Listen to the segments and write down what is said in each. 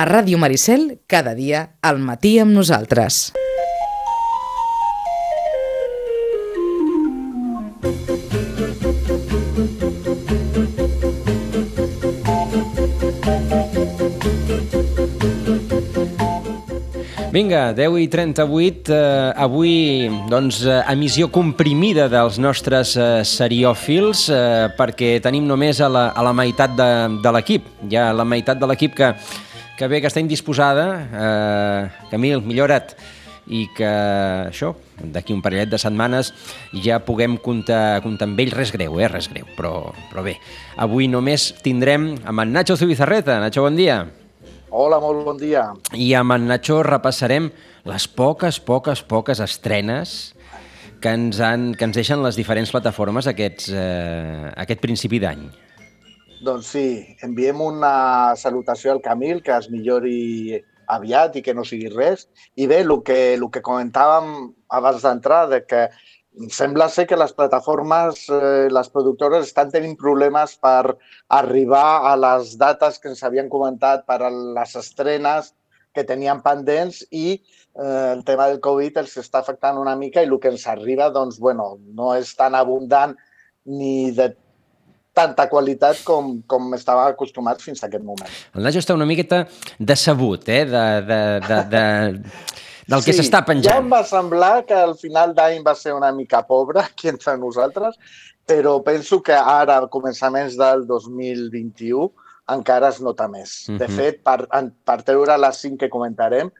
A Ràdio Maricel, cada dia, al matí amb nosaltres. Vinga, 10 i 38, eh, avui doncs, eh, emissió comprimida dels nostres eh, seriòfils eh, perquè tenim només a la, a la meitat de, de l'equip. Hi ha la meitat de l'equip que, que bé, que està indisposada. Eh, Camil, millora't i que això, d'aquí un parellet de setmanes ja puguem comptar, comptar amb ell, res greu, eh? res greu, però, però bé. Avui només tindrem amb en Nacho Zubizarreta. Nacho, bon dia. Hola, molt bon dia. I amb en Nacho repassarem les poques, poques, poques estrenes que ens, han, que ens deixen les diferents plataformes aquests, eh, aquest principi d'any. Doncs sí, enviem una salutació al Camil, que es millori aviat i que no sigui res. I bé, el que, el que comentàvem abans d'entrar, de que sembla ser que les plataformes, eh, les productores estan tenint problemes per arribar a les dates que ens havien comentat per a les estrenes que tenien pendents i eh, el tema del Covid els està afectant una mica i el que ens arriba doncs, bueno, no és tan abundant ni de tanta qualitat com, com estava acostumat fins a aquest moment. El Nacho està una miqueta decebut, eh? De, de, de, de, del que s'està penjant. Ja em va semblar que al final d'any va ser una mica pobre aquí entre nosaltres, però penso que ara, al començaments del 2021, encara es nota més. Uh -huh. De Mhm. fet, per, per treure les cinc que comentarem,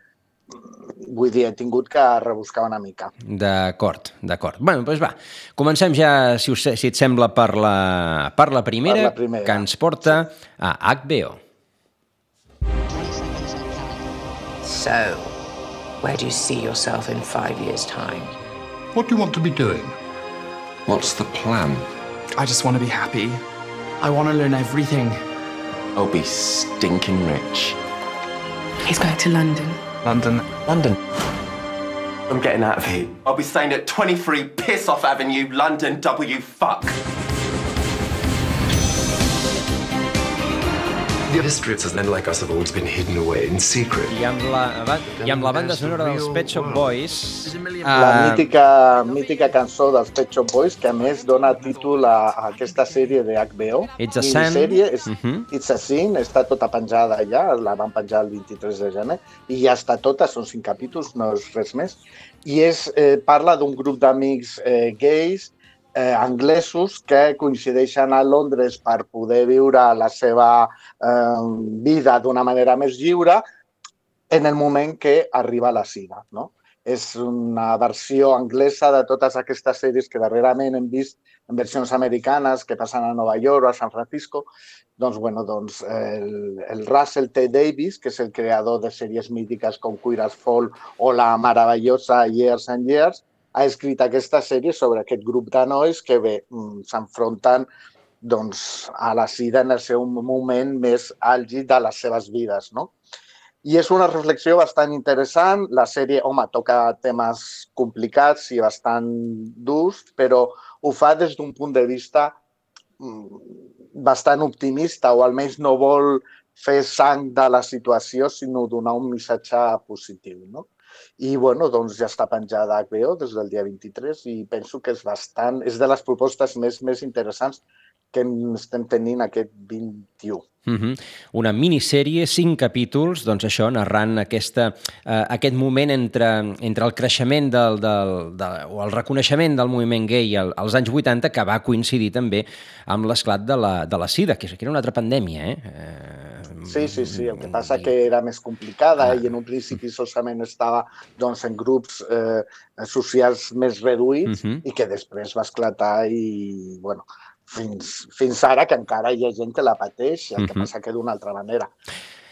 vull dir, he tingut que rebuscar una mica. D'acord, d'acord. Bueno, doncs va, comencem ja, si, us, si et sembla, per la, per la, primera, Per la primera. que ens porta a HBO. So, where do you see yourself in five years' time? What do you want to be doing? What's the plan? I just want to be happy. I want to learn everything. I'll be stinking rich. He's going to London. London. London. I'm getting out of here. I'll be staying at 23 Piss Off Avenue, London, W fuck. The histories of men like us have always been hidden away in secret. I amb la, i amb la banda sonora dels Pet Shop Boys... La eh, mítica, mítica cançó dels Pet Shop Boys, que a més dona títol a, a aquesta sèrie de HBO. It's a Sin. Minisèrie, és, Mhm. It's a Sin, està tota penjada ja, la van penjar el 23 de gener, i ja està tota, són cinc capítols, no és res més. I és, eh, parla d'un grup d'amics eh, gais, eh, anglesos, que coincideixen a Londres per poder viure la seva eh, vida d'una manera més lliure en el moment que arriba la sida, no? és una versió anglesa de totes aquestes sèries que darrerament hem vist en versions americanes que passen a Nova York o a San Francisco. Doncs, bueno, doncs el, el Russell T. Davis, que és el creador de sèries mítiques com Queer as Fall o la meravellosa Years and Years, ha escrit aquesta sèrie sobre aquest grup de nois que bé, mm, s'enfronten doncs, a la sida en el seu moment més àlgid de les seves vides. No? I és una reflexió bastant interessant. La sèrie, home, toca temes complicats i bastant durs, però ho fa des d'un punt de vista mm, bastant optimista, o almenys no vol fer sang de la situació, sinó donar un missatge positiu. No? I bueno, doncs ja està penjada a HBO des del dia 23 i penso que és bastant, és de les propostes més, més interessants que em- estem tenint aquest 21. Uh -huh. Una minissèrie, cinc capítols, doncs això, narrant aquesta, eh, aquest moment entre, entre el creixement del, del, de, o el reconeixement del moviment gay al, als anys 80, que va coincidir també amb l'esclat de, la, de la sida, que era una altra pandèmia, eh? eh Sí, sí, sí. El que passa que era més complicada i en un principi solament estava doncs, en grups eh, socials més reduïts Mhm. i que després va esclatar i, bueno, fins, fins ara que encara hi ha gent que la pateix, el que Mhm. passa que d'una altra manera.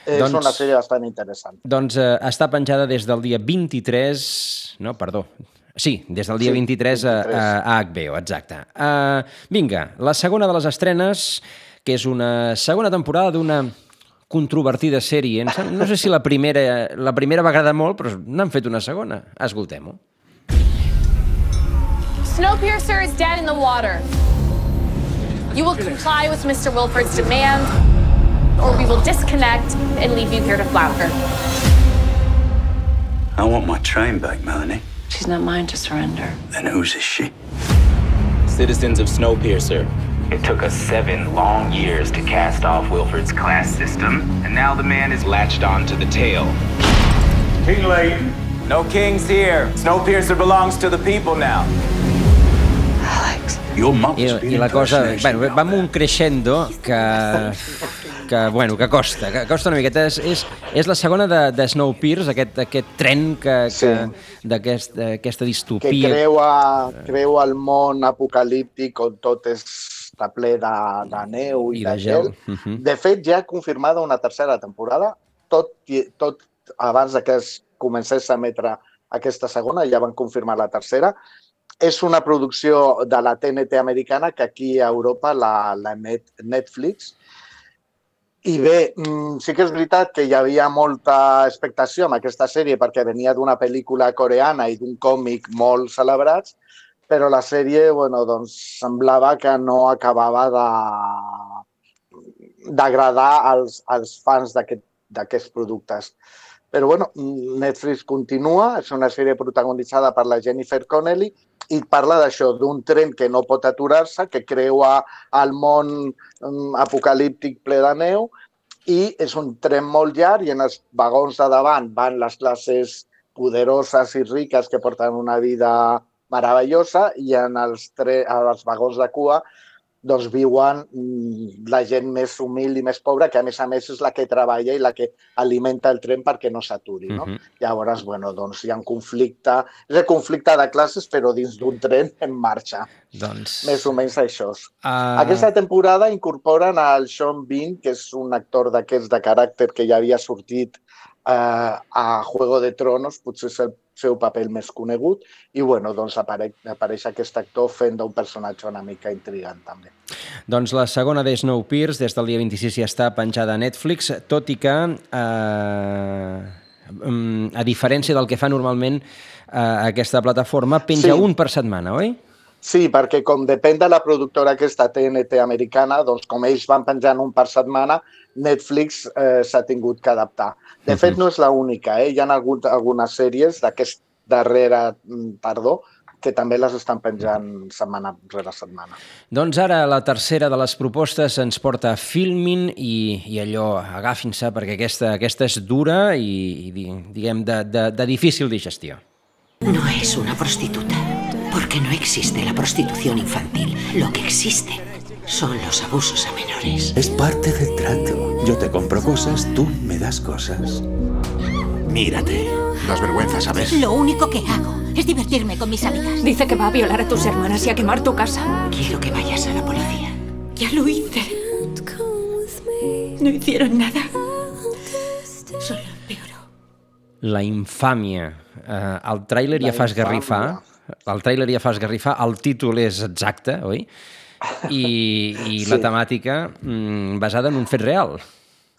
És Doncs- una sèrie bastant interessant. Doncs eh, està penjada des del dia 23... No, perdó. Sí, des del dia Sí, 23, a, 23. a, a HBO, exacte. Uh, vinga, la segona de les estrenes, que és una segona temporada d'una controvertida sèrie. No sé si la primera, la primera va agradar molt, però n'han fet una segona. Escoltem-ho. Snowpiercer is dead in the water. You will comply with Mr. Wilford's demand. or we will disconnect and leave you here to flounder. I want my train back, Melanie. She's not mine to surrender. Then whose is she? Citizens of Snowpiercer. It took us seven long years to cast off Wilford's class system, and now the man is latched onto the tail. King Leighton. No kings here. Snowpiercer belongs to the people now. Your mum I, I la cosa, bueno, va amb un crescendo que, que, bueno, que costa, que costa una miqueta. És, és, és la segona de, de Snowpiercer, aquest, aquest tren que, que d'aquesta aquest, que distopia. creua, creua el món apocalíptic on tot és està ple de, de neu i, I de, de gel. gel. Mhm. De fet, ja ha confirmada una tercera temporada, tot, tot abans que es comencés a emetre aquesta segona, ja van confirmar la tercera. És una producció de la TNT americana que aquí a Europa la, la emet Netflix. I bé, mm, sí que és veritat que hi havia molta expectació amb aquesta sèrie perquè venia d'una pel·lícula coreana i d'un còmic molt celebrats, però la sèrie, bueno, doncs, semblava que no acabava de d'agradar als, als fans d'aquest- d'aquests productes. Però bueno, Netflix continua, és una sèrie protagonitzada per la Jennifer Connelly i parla d'això, d'un tren que no pot aturar-se, que creua el món mm, apocalíptic ple de neu i és un tren molt llarg i en els vagons de davant van les classes poderoses i riques que porten una vida meravellosa i en els, tre els vagons de cua doncs viuen mm, la gent més humil i més pobra, que a més a més és la que treballa i la que alimenta el tren perquè no s'aturi. No? Mhm. Llavors, bueno, doncs hi ha un conflicte, és el conflicte de classes, però dins d'un tren en marxa. Doncs... Més o menys això. Ah. Aquesta temporada incorporen al Sean Bean, que és un actor d'aquests de caràcter que ja havia sortit eh, a Juego de Tronos, potser és el seu paper més conegut, i bueno, doncs apareix, apareix aquest actor fent d'un personatge una mica intrigant també. Doncs la segona de Snowpiercer, des del dia 26 ja està penjada a Netflix, tot i que, eh, mm, a diferència del que fa normalment eh, aquesta plataforma, penja Sí. un per setmana, oi? Sí, perquè com depèn de la productora aquesta TNT americana, doncs com ells van penjant un per setmana, Netflix eh, s'ha tingut que adaptar. De fet, no és l'única, eh? hi ha hagut algunes sèries d'aquest darrere mm, tardor que també les estan penjant setmana rere setmana. Doncs ara la tercera de les propostes ens porta a Filmin i, i allò, agafin-se perquè aquesta, aquesta és dura i, i di- diguem, de, de, de difícil digestió. No es una prostituta, no existe la prostitución infantil. Lo que existe son los abusos a menores. Es parte del trato. Yo te compro cosas, tú me das cosas. Mírate. Das vergüenza, ¿sabes? Lo único que hago es divertirme con mis amigas. Dice que va a violar a tus hermanas y a quemar tu casa. Quiero que vayas a la policía. Ya lo hice. No hicieron nada. Solo empeoró. La infàmia. Eh, el tràiler ja fa esgarrifar. El tràiler ja fa esgarrifar. El títol és exacte, oi? I, i la Sí. temàtica mm, basada en un fet real.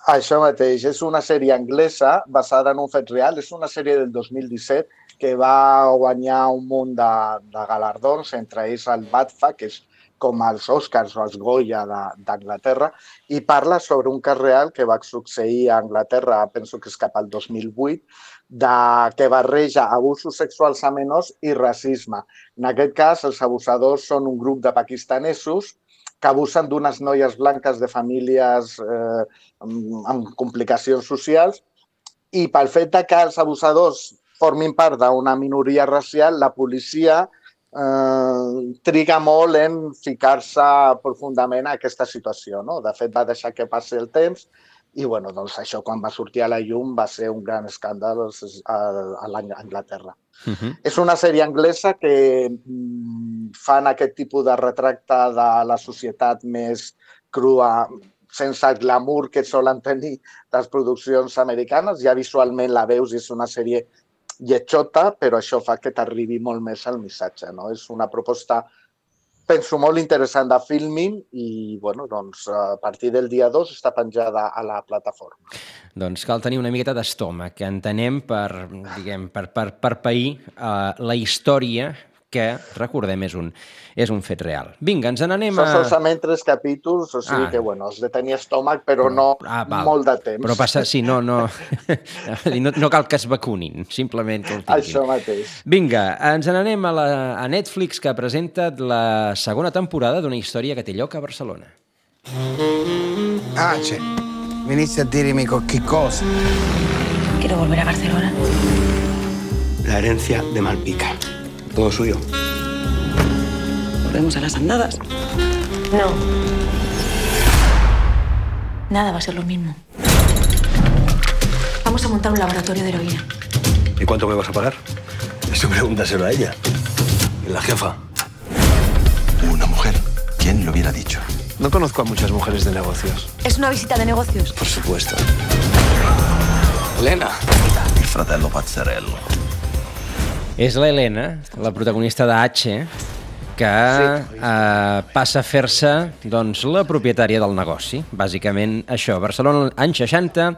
Això mateix, és una sèrie anglesa basada en un fet real, és una sèrie del 2017 que va guanyar un munt de, de galardons, entre ells el BAFTA, que és com els Oscars o els Goya d'Anglaterra, i parla sobre un cas real que va succeir a Anglaterra, penso que és cap al 2008, de, que barreja abusos sexuals a menors i racisme. En aquest cas, els abusadors són un grup de pakistanesos que abusen d'unes noies blanques de famílies eh, amb, complicacions socials i pel fet que els abusadors formin part d'una minoria racial, la policia eh, triga molt en ficar-se profundament a aquesta situació. No? De fet, va deixar que passi el temps i bueno, doncs això quan va sortir a la llum va ser un gran escàndal a, a l'Anglaterra. Uh -huh. És una sèrie anglesa que mm, fan aquest tipus de retracte de la societat més crua, sense el glamour que solen tenir les produccions americanes. Ja visualment la veus i és una sèrie lletjota, però això fa que t'arribi molt més el missatge. No? És una proposta, penso, molt interessant de filming i, bueno, doncs, a partir del dia 2 està penjada a la plataforma. Doncs cal tenir una miqueta d'estómac, que entenem per, diguem, per, per, per pair uh, la història que, recordem, és un, és un fet real. Vinga, ens n'anem Són a... solament tres capítols, o sigui Ah. que, bueno, has de tenir estómac, però no Ah, val. molt de temps. Però passa, sí, no, no, no, no cal que es vacunin, simplement que el tinguin. Això mateix. Vinga, ens n'anem a, la, a Netflix, que presenta la segona temporada d'una història que té lloc a Barcelona. H, viniste a dirmi con qué cosa. Quiero volver a Barcelona. La herencia de Malpica. Todo suyo. ¿Volvemos a las andadas? No. Nada va a ser lo mismo. Vamos a montar un laboratorio de heroína. ¿Y cuánto me vas a pagar? Eso pregúntaselo a ella. ¿Y la jefa? Una mujer. ¿Quién lo hubiera dicho? No conozco a muchas mujeres de negocios. ¿Es una visita de negocios? Por supuesto. Elena. Il fratello Pazzarello. És l'Helena, la protagonista de H, que eh, passa a fer-se doncs, la propietària del negoci. Bàsicament això, Barcelona, anys 60,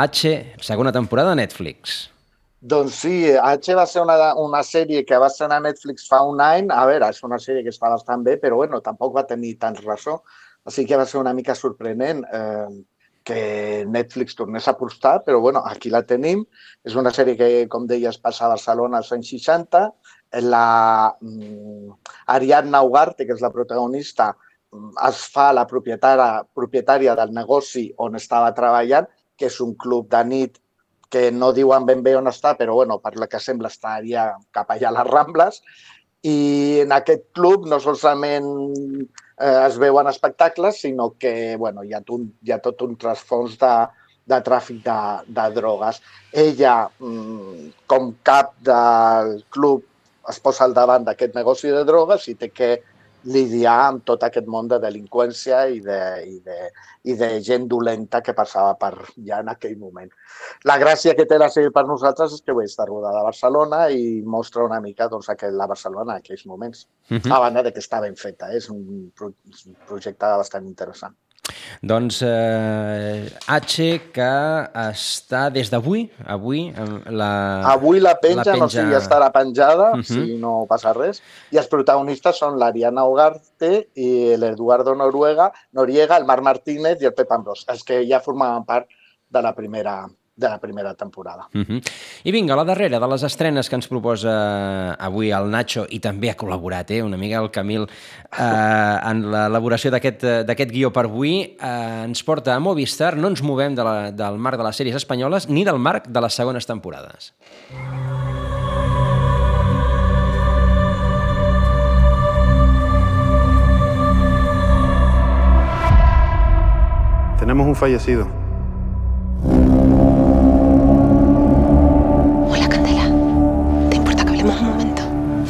H, segona temporada de Netflix. Doncs sí, H va ser una, una sèrie que va ser a Netflix fa un any. A veure, és una sèrie que està bastant bé, però bueno, tampoc va tenir tants ressò. Així que va ser una mica sorprenent eh, que Netflix tornés a apostar, però bueno, aquí la tenim. És una sèrie que, com deies, passa a Barcelona als anys 60. La mm, Ariadna Ugarte, que és la protagonista, mm, es fa la propietària, propietària del negoci on estava treballant, que és un club de nit que no diuen ben bé on està, però bueno, per la que sembla estaria cap allà a les Rambles. I en aquest club no solament eh, es veuen espectacles, sinó que bueno, hi, ha un, hi ha tot un trasfons de, de tràfic de, de drogues. Ella, mm, com cap del club, es posa al davant d'aquest negoci de drogues i té que lidiar amb tot aquest món de delinqüència i de, i de, i de gent dolenta que passava per ja en aquell moment. La gràcia que té la sèrie per nosaltres és que bé, està rodada a Barcelona i mostra una mica doncs, aquell, la Barcelona en aquells moments. Mhm. A banda de que està ben feta, eh? és un, pro és un projecte bastant interessant. Doncs eh, H, que està des d'avui, avui, la... Avui la penja, no sé si ja estarà penjada, Mhm. si no passa res, i els protagonistes són l'Ariana Ugarte i l'Eduardo Noruega, Noriega, el Marc Martínez i el Pep Ambrós, els que ja formaven part de la primera, de la primera temporada. Uh -huh. I vinga, la darrera de les estrenes que ens proposa avui el Nacho, i també ha col·laborat eh, una mica el Camil eh, en l'elaboració d'aquest eh, d'aquest guió per avui, eh, ens porta a Movistar, no ens movem de la, del marc de les sèries espanyoles ni del marc de les segones temporades. Tenemos un fallecido.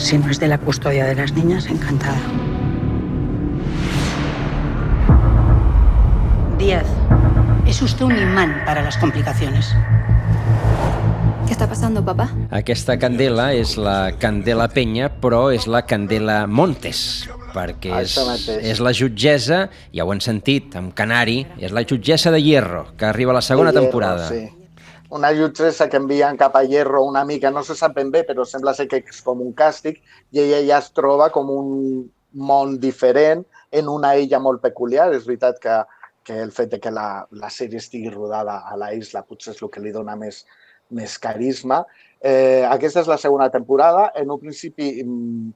Si no es de la custodia de las niñas, encantada. Díaz, es usted un imán para las complicaciones. ¿Qué está pasando, papá? Aquesta Candela és la Candela Penya, però és la Candela Montes, perquè és, és la jutgessa, ja ho han sentit, amb Canari, és la jutgessa de Hierro, que arriba a la segona Hierro, temporada. Sí. Una jutgessa que envien cap a Hierro una mica, no se sap ben bé, però sembla ser que és com un càstig, i ella ja es troba com un món diferent en una illa molt peculiar. És veritat que, que el fet de que la, la sèrie estigui rodada a la isla potser és el que li dona més, més carisma. Eh, aquesta és la segona temporada. En un principi mm,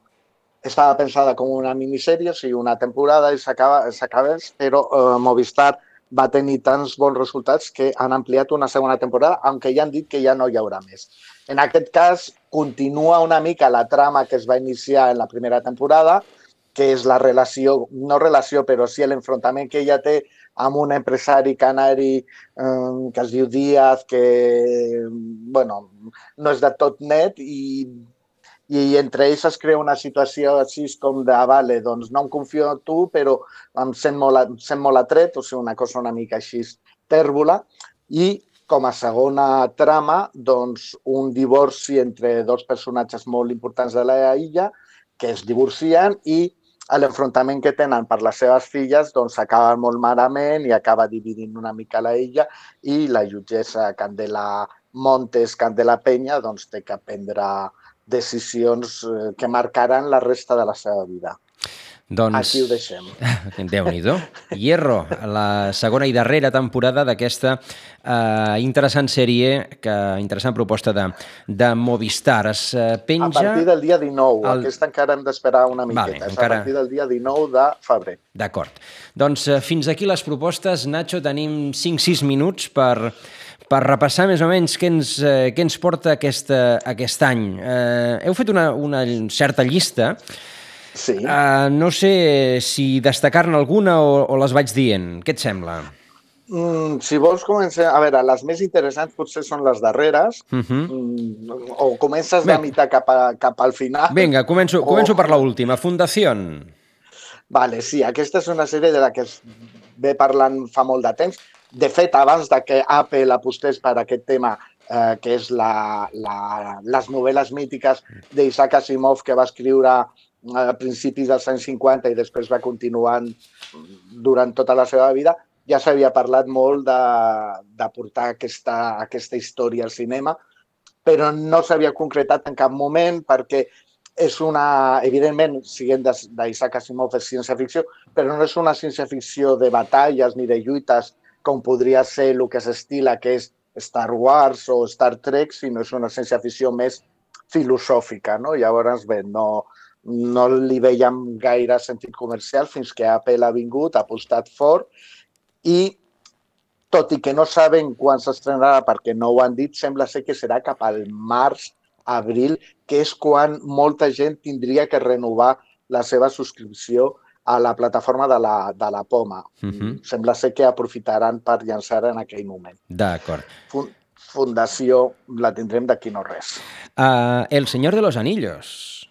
estava pensada com una minissèrie, o sigui, una temporada i s'acaba, però eh, Movistar va tenir tants bons resultats que han ampliat una segona temporada, aunque ja han dit que ja no hi haurà més. En aquest cas, continua una mica la trama que es va iniciar en la primera temporada, que és la relació, no relació, però sí l'enfrontament que ella té amb un empresari canari eh, que es diu Díaz, que bueno, no és de tot net i, i entre ells es crea una situació així com de, vale, doncs no em confio en tu, però em sent molt, em sent molt atret, o sigui, una cosa una mica així tèrbola, i com a segona trama, doncs, un divorci entre dos personatges molt importants de la illa que es divorcien i l'enfrontament que tenen per les seves filles doncs acaba molt malament i acaba dividint una mica la illa i la jutgessa Candela Montes, Candela Penya, doncs té que prendre decisions eh, que marcaran la resta de la seva vida. Doncs... Aquí ho deixem. Déu-n'hi-do. Hierro, la segona i darrera temporada d'aquesta eh, interessant sèrie, que interessant proposta de, de Movistar. Es eh, penja... A partir del dia 19. El... Aquesta encara hem d'esperar una miqueta. Vale, És encara- a partir del dia 19 de febrer. D'acord. Doncs eh, fins aquí les propostes. Nacho, tenim 5-6 minuts per, per repassar més o menys què ens, eh, què ens porta aquesta, aquest any. Eh, heu fet una, una certa llista. Sí. Uh, no sé si destacar-ne alguna o, o les vaig dient. Què et sembla? Mm, si vols començar... A veure, les més interessants potser són les darreres. Uh -huh. Mm, o comences Bé. de mitjà cap, a, cap al final. Vinga, començo, o- començo per l'última. Fundación. Vale, sí, aquesta és una sèrie de la que es ve parlant fa molt de temps. De fet, abans de que Apple apostés per aquest tema, eh, que és la, la, les novel·les mítiques d'Isaac Asimov que va escriure a principis dels anys 50 i després va continuar durant tota la seva vida, ja s'havia parlat molt de, de portar aquesta, aquesta història al cinema, però no s'havia concretat en cap moment perquè és una, evidentment, siguent d'Isaac Asimov és ciència-ficció, però no és una ciència-ficció de batalles ni de lluites com podria ser el que s'estila, que és Star Wars o Star Trek, sinó és una ciència-ficció més filosòfica, no? Llavors, bé, no, no li veiem gaire sentit comercial fins que Apple ha vingut, ha apostat fort i tot i que no saben quan s'estrenarà perquè no ho han dit, sembla ser que serà cap al març, abril, que és quan molta gent tindria que renovar la seva subscripció a la plataforma de la, de la Poma. Uh -huh. Sembla ser que aprofitaran per llançar en aquell moment. D'acord. Fun- Fundació la tindrem d'aquí no res. Uh, El Señor de los Anillos.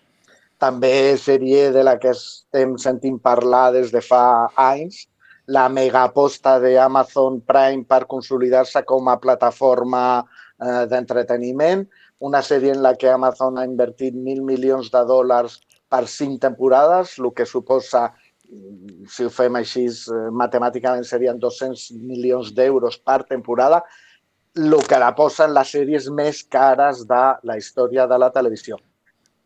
També sèrie de la que estem sentint parlar des de fa anys, la megaposta d'Amazon Prime per consolidar-se com a plataforma eh, d'entreteniment, una sèrie en la que Amazon ha invertit mil milions de dòlars per cinc temporades, el que suposa, mm, si ho fem així, eh, matemàticament serien 200 milions d'euros per temporada, el que la posa en les sèries més cares de la història de la televisió.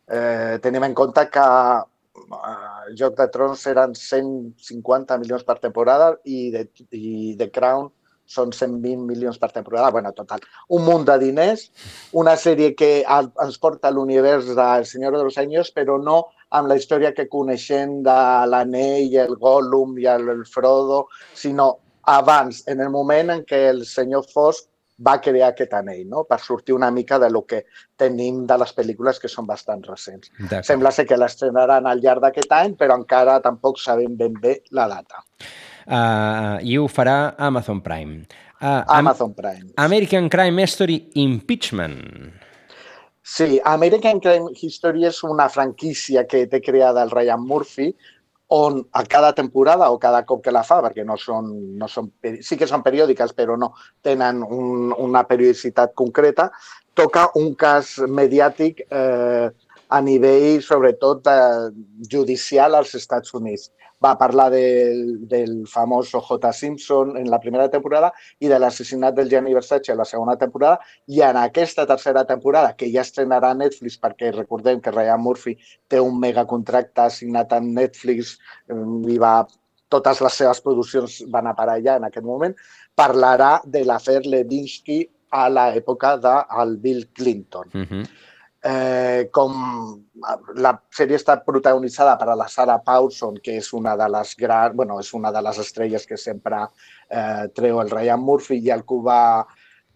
Eh, tenim en compte que eh, Joc de Trons eren 150 milions per temporada i de, i The Crown són 120 milions per temporada. bueno, total, un munt de diners, una sèrie que ens porta a l'univers del Senyor de los Anillos, però no amb la història que coneixem de l'anell, el Gollum i el, el Frodo, sinó abans, en el moment en què el senyor Fosc va crear aquest anell, no? per sortir una mica de lo que tenim de les pel·lícules que són bastant recents. Sembla ser que l'estrenaran al llarg d'aquest any, però encara tampoc sabem ben bé la data. Uh, I ho farà Amazon Prime. Uh, Amazon Prime. American Crime Story Impeachment. Sí, American Crime History és una franquícia que té creada el Ryan Murphy, on a cada temporada o cada cop que la fa, perquè no són, no són sí que són periòdiques, però no tenen un, una periodicitat concreta, toca un cas mediàtic eh, a nivell, sobretot, eh, judicial als Estats Units. Va parlar del, del famós O.J. Simpson en la primera temporada i de l'assassinat del Gianni Versace en la segona temporada i en aquesta tercera temporada, que ja estrenarà a Netflix, perquè recordem que Ryan Murphy té un megacontracte assignat amb Netflix eh, i va, totes les seves produccions van a parar allà en aquest moment, parlarà de l'afer Levinsky a l'època del Bill Clinton. Uh -huh. Eh, com la sèrie està protagonitzada per a la Sarah Paulson, que és una de les grans, bueno, és una de les estrelles que sempre eh, treu el Ryan Murphy i el Cuba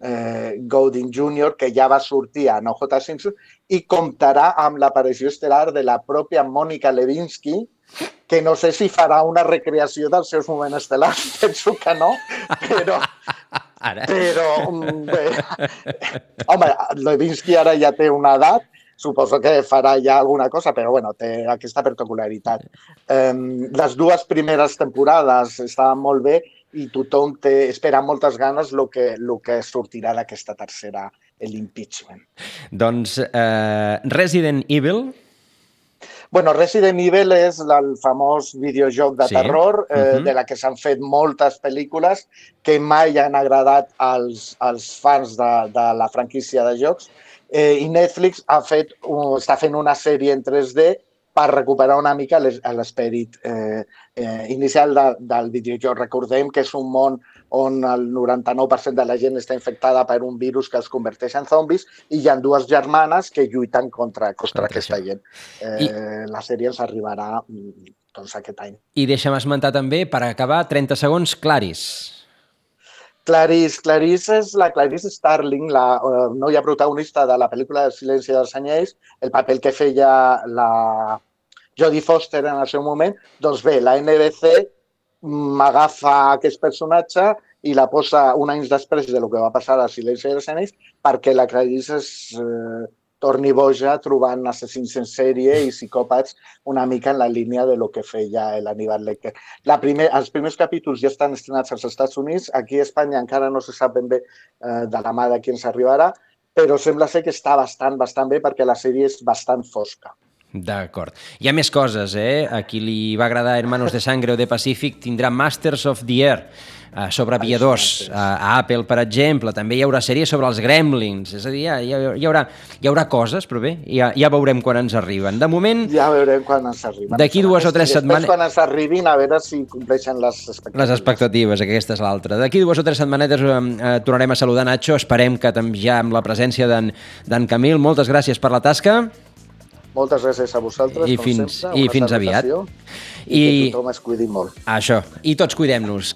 eh, Golding Jr., que ja va sortir a No J. Simpson, i comptarà amb l'aparició estel·lar de la pròpia Mònica Levinsky, que no sé si farà una recreació dels seus moments estel·lars, penso que no, però, Ara. però bé, home, Levinsky ara ja té una edat, suposo que farà ja alguna cosa, però bueno, té aquesta particularitat. Eh, les dues primeres temporades estaven molt bé i tothom té, espera amb moltes ganes el que, lo que sortirà d'aquesta tercera, l'impeachment. Doncs uh, Resident Evil. Bueno, Resident Evil és el famós videojoc de Sí. terror eh, Mhm. de la que s'han fet moltes pel·lícules que mai han agradat als, als fans de, de la franquícia de jocs eh, i Netflix ha fet, està fent una sèrie en 3D per recuperar una mica l'es- l'esperit eh, eh, inicial de, del videojoc. Recordem que és un món on el 99% de la gent està infectada per un virus que els converteix en zombis i hi ha dues germanes que lluiten contra, contra aquesta gent. Eh, La sèrie ens arribarà mm, doncs, aquest any. I deixa'm esmentar també, per acabar, 30 segons, Claris. Clarice, Clarice és la Clarice Starling, la eh, noia protagonista de la pel·lícula El silenci dels anyells, el paper que feia la Jodie Foster en el seu moment. Doncs bé, la NBC mm, agafa aquest personatge i la posa un anys després de lo que va passar al silenci dels anyells perquè la Clarice es eh, torni boja trobant assassins en sèrie i psicòpats una mica en la línia de lo que feia l'Aníbal Lecter. La primer, els primers capítols ja estan estrenats als Estats Units, aquí a Espanya encara no se sap ben bé eh, de la mà de qui ens arribarà, però sembla ser que està bastant, bastant bé perquè la sèrie és bastant fosca. D'acord. Hi ha més coses, eh? A qui li va agradar Hermanos de Sangre o de Pacific tindrà Masters of the Air eh, sobre aviadors. A, a Apple, per exemple, també hi haurà sèries sobre els gremlins. És a dir, hi, hi, haurà, hi haurà coses, però bé, ja, ja veurem quan ens arriben. De moment, Ja veurem quan ens arriben. D'aquí dues o tres setmanes- quan ens arribin, a veure si compleixen les expectatives. les expectatives, aquesta és l'altra. D'aquí dues o tres setmanetes eh, eh, tornarem a saludar Nacho. Esperem que ja amb la presència d'en Camil. Moltes gràcies per la tasca. Moltes gràcies a vosaltres, I com fins- sempre. i fins aviat. I, I- que tothom es cuidi molt. Això. I tots cuidem-nos.